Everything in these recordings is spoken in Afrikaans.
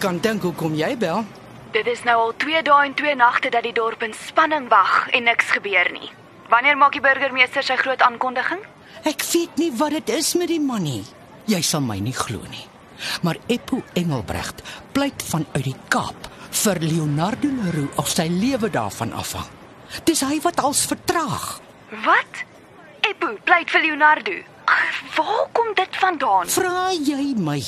Kan dink hoekom jy bel. Dit is nou al 2 dae en 2 nagte dat die dorp in spanning wag en niks gebeur nie. Wanneer maak die burgemeester sy groot aankondiging? Ek weet nie wat dit is met die man nie. Jy sal my nie glo nie. Maar Eppo Engelbregt pleit vanuit die Kaap vir Leonardo Leroux of sy lewe daarvan afhang. Dis hy wat als vertraag. Wat? Eppo pleit vir Leonardo. Ag, Waar kom dit vandaan? Vra jy my?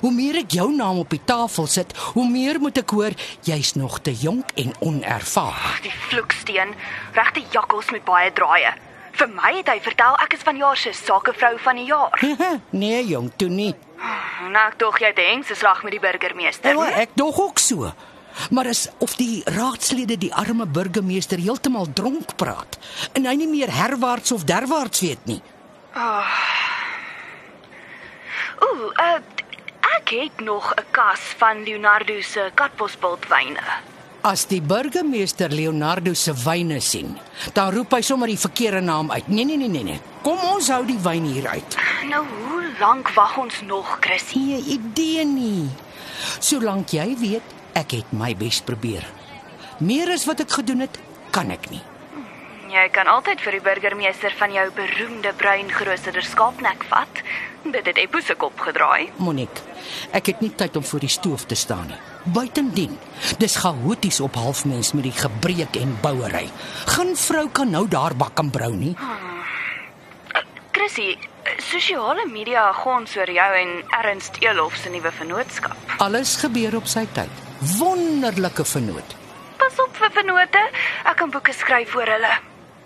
Hoe meer ek jou naam op die tafel sit, hoe meer moet ek hoor jy's nog te jonk en onervare. Die vloeksteen, regte jakkals met baie draaie. Vir my het hy vertel ek is vanjaar se sakevrou van die jaar. nee, jong, toe nie. Nou ek dog jy 'n hengse slag met die burgemeester. Ja, ek dog ook so. Maar as of die raadslede die arme burgemeester heeltemal dronk praat en hy nie meer herwaarts of derwaarts weet nie. Ooh, uh, het nog 'n kas van Leonardo se katbosbultwyne. As die burgemeester Leonardo se wyne sien, dan roep hy sommer die verkeerde naam uit. Nee nee nee nee nee. Kom ons hou die wyn hier uit. Nou hoe lank wag ons nog, Chrissy? Nee idee nie. Solank jy weet, ek het my bes probeer. Meer as wat ek gedoen het, kan ek nie. Jy kan altyd vir die burgemeester van jou beroemde bruin geroosterde skaapnek vat. Dit het Eppo se kop gedraai. Monique, ek het nie tyd om voor die stoof te staan nie. Buitendien, dis chaoties op halfmens met die gebreek en bouery. Geen vrou kan nou daar bak en brou nie. Chrissy, sosiale media gons oor jou en Ernst Elof se nuwe vennootskap. Alles gebeur op sy tyd. Wonderlike vernoot. Pas op vir vennote, ek kan boeke skryf vir hulle.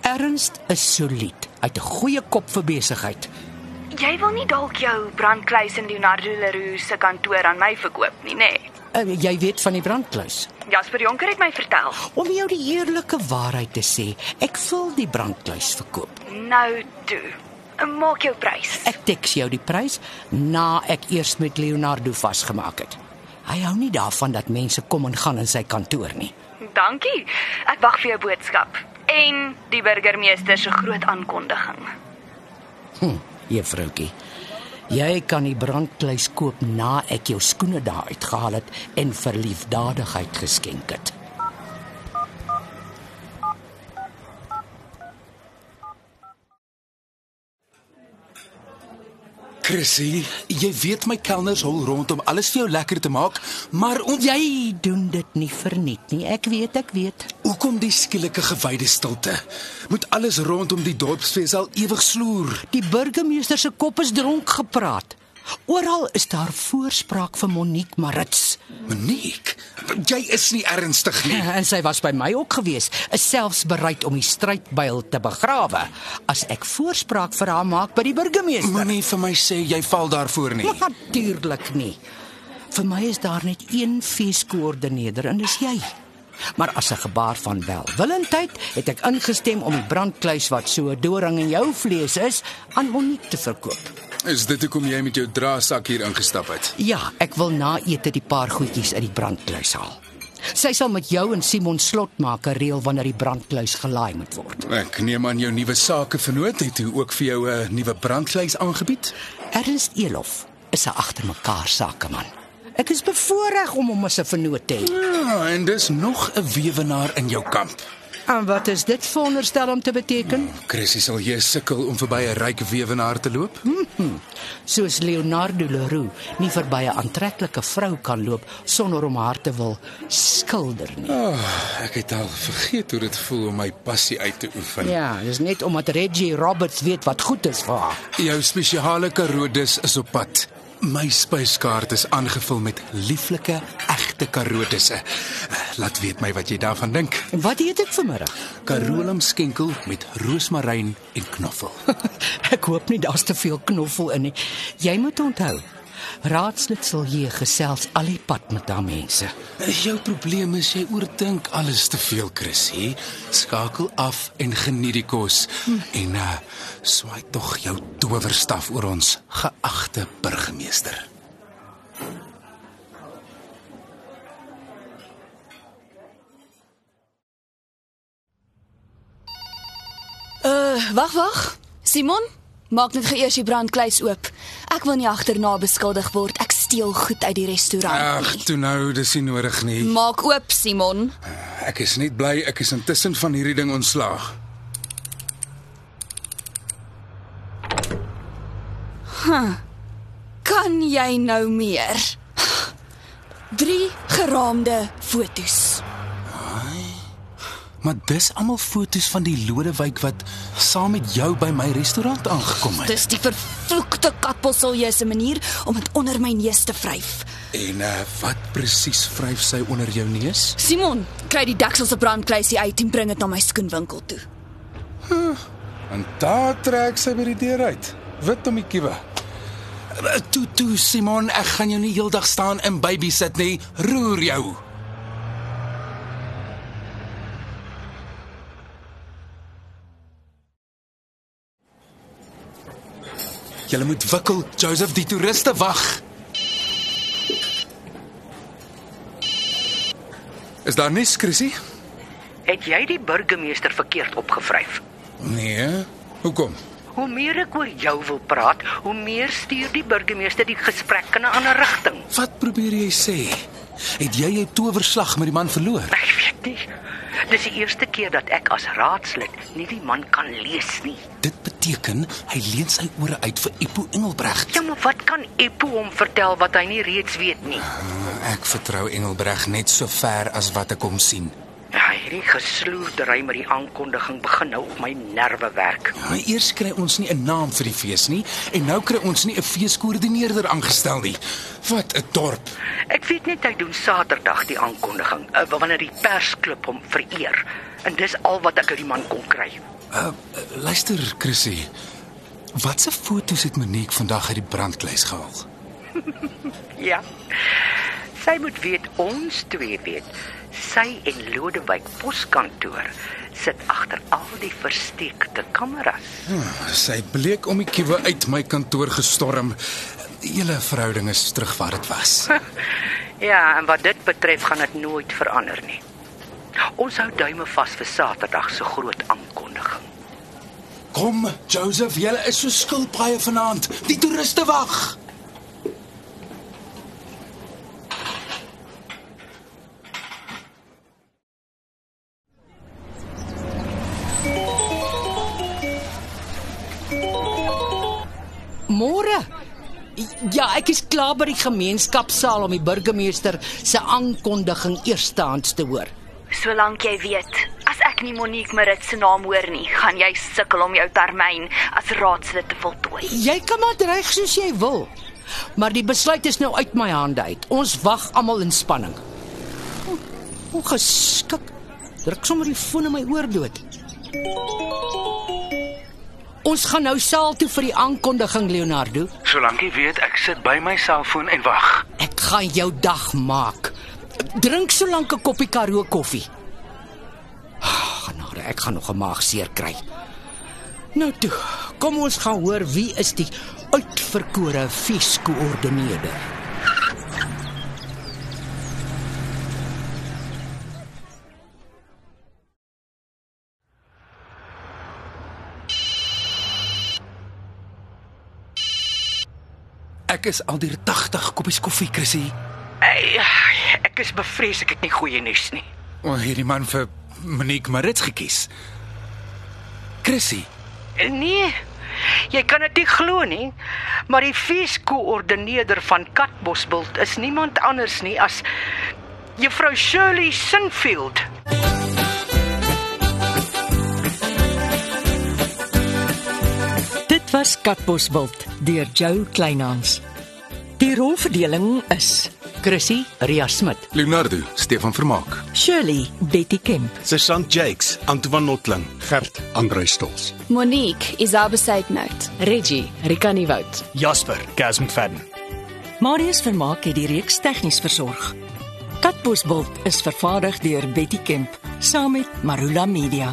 Ernst is solied, uit 'n goeie kop vir besigheid. Jy wil nie dalk jou brandkluis in Leonardo Leroux se kantoor aan my verkoop nie, nê? Nee. Uh, jy weet van die brandkluis. Jasper Jonker het my vertel. Om jou die eerlike waarheid te sê, ek wil die brandkluis verkoop. Nou toe. Maak jou prys. Ek teks jou die prys na ek eers met Leonardo vasgemaak het. Hy hou nie daarvan dat mense kom en gaan in sy kantoor nie. Dankie. Ek wag vir jou boodskap en die burgemeester se groot aankondiging. Hm, juffroukie. Jy kan die brandkluis koop na ek jou skoene daar uitgehaal het en vir liefdadigheid geskenk het. Chrissy, jy weet my kelners hol rond om alles vir jou lekker te maak, maar ons Jy doen dit nie verniet nie. Ek weet, ek weet. hoekom die skielike gewyde stilte? Moet alles rondom die dorpsfees al ewig sloer. Die burgemeester se kop is dronk gepraat. Oral is daar voorspraak vir Monique Marits. Monique, jy is nie ernstig nie. En sy was by my ook gewees, is selfs bereid om die strydbuil te begrawe as ek voorspraak vir haar maak by die burgemeester. Moenie vir my sê jy val daarvoor nie. Natuurlik nie. Vir my is daar net een feeskoördineerder en dis jy. Maar as 'n gebaar van welwillendheid het ek ingestem om die brandkluis wat so 'n doring in jou vlees is aan Monique te verkoop. Is dit hoekom jy met jou draasak hier ingestap het? Ja, ek wil na ete die paar goedjies uit die brandkluis haal. Sy sal met jou en Simon Slotmaker reël wanneer die brandkluis gelaai moet word. Ek neem aan jou nuwe sake vernoot het ook vir jou 'n nuwe brandkluis aangebied. Ernst Elof is 'n agtermekaar sakeman. Ek is bevoorreg om hom as 'n vernoot te hê. Ja, en dis nog 'n weewenaar in jou kamp. En wat is dit veronderstel om te beteken? Chrissy sal jy sukkel om verby 'n ryk weewenaar te loop? Soos Leonardo Leroux nie verby 'n aantreklike vrou kan loop sonder om haar te wil skilder nie. Oh, ek het al vergeet hoe dit voel om my passie uit te oefen. Ja, dis net omdat Reggie Roberts weet wat goed is vir haar. Jou spesiale karoodis is op pad. My spyskaart is aangevul met lieflike egte karoodisse. Laat weet my wat jy daarvan dink. Wat eet ek vanmiddag? Karolum skenkel met roosmaryn en knoffel. Ek hoop nie daar's te veel knoffel in nie. Jy moet onthou, Raadslid sal hier gesels al die pad met daai mense. Jou probleem is jy oordink alles te veel, Chrissy. Skakel af en geniet die kos. Hm. En uh swaai tog jou towerstaf oor ons geagte burgemeester. Uh, wag, wag. Simon, maak net geëers die brandkluis oop. Ek wil nie agterna beskuldig word ek steel goed uit die restaurant Ag, toe nou, dis nie nodig nie. Maak oop, Simon. Ek is net bly ek is intussen van hierdie ding ontslaag. Kan jy nou meer? Drie geraamde fotos. Maar dis almal foto's van die Lodewyk wat saam met jou by my restaurant aangekom het. Dis die vervloekte katbosselje se manier om dit onder my neus te vryf. En uh, wat presies vryf sy onder jou neus? Simon, kry die deksel se brandkluisie uit en bring dit na my skoenwinkel toe. En daar trek sy by die deur uit. Wit om die kiewe. Uh, Toe toe Simon, ek gaan jou nie heeldag staan en babysit nie. Roer jou. Julle moet wikkel, Joseph, die toeriste wag. Is daar nie, Chrissy? Het jy die burgemeester verkeerd opgevryf? Nee. Hoekom? Hoe meer ek oor jou wil praat, hoe meer stuur die burgemeester die gesprek in 'n ander rigting. Wat probeer jy sê? Het jy jou towerslag met die man verloor? Ek weet nie. Dis die eerste keer dat ek as raadslid nie die man kan lees nie. Dit beteken hy leen sy ore uit vir Ipo Engelbreg. Ja, maar wat kan Eppo hom vertel wat hy nie reeds weet nie? Ek vertrou Engelbreg net so ver as wat ek hom sien. Ja, hierdie gesloerdery met die aankondiging begin nou op my nerve werk. Maar eers kry ons nie 'n naam vir die fees nie en nou kry ons nie 'n feeskoördineerder aangestel nie. Wat 'n dorp. Ek weet net hy doen Saterdag die aankondiging, uh, wanneer die persklub hom vereer. En dis al wat ek uit die man kon kry. Uh, luister, Chrissy. Watse foto's het Monique vandag uit die brandkluis gehaal? Ja. Sy moet weet ons twee weet. Sy en Lodewyk poskantoor sit agter al die versteekte kameras. Sy bleek om die kiewe uit my kantoor gestorm. Die hele verhouding is terug waar dit was. Ja, en wat dit betref gaan dit nooit verander nie. Ons hou duime vas vir Saterdag se groot aankondiging. Kom, Joseph, jy is so skilpaaie vanaand. Die toeriste wag. Ja, ek is klaar by die gemeenskapsaal om die burgemeester se aankondiging eerstehands te hoor. Solank jy weet, as ek nie Monique Marit se naam hoor nie, gaan jy sukkel om jou termyn as raadslid te voltooi. Jy kan maar dreig soos jy wil. Maar die besluit is nou uit my hande uit. Ons wag almal in spanning. O geskik. Druk sommer die foon in my oor dood. Ons gaan nou saal toe vir die aankondiging, Leonardo. Solank jy weet, ek sit by my selfoon en wag. Ek gaan jou dag maak. Drink solank 'n koppie Karoo koffie. Ah, Genade, ek gaan nog 'n maagseer kry. Nou toe, kom ons gaan hoor wie is die uitverkore feeskoördineerder. Ek is al deur 80 koppies koffie, Chrissy. Hey, ek is bevrees ek het nie goeie nuus nie. O, hierdie man vir Monique Marits gekies. Chrissy, Nee. Jy kan dit nie glo nie, maar die feeskoördineerder van Katbosbult is niemand anders nie as Juffrou Shirley Sinfield. Dit was Katbosveld deur Jo Kleinhans. Die rolverdeling is Chrissy Ria Smit, Leonardo, Stefan Vermaak. Shirley Betty Kemp, Sergeant Jakes, Antoine Notling, Gert, Andrei Stols, Monique, Isabel Seidnout. Reggie, Rika Nieuwoud. Jasper, Gaz McFadden, Marius Vermaak het die reeks tegnies versorg. Katbosveld is vervaardig deur Betty Kemp saam met Marula Media.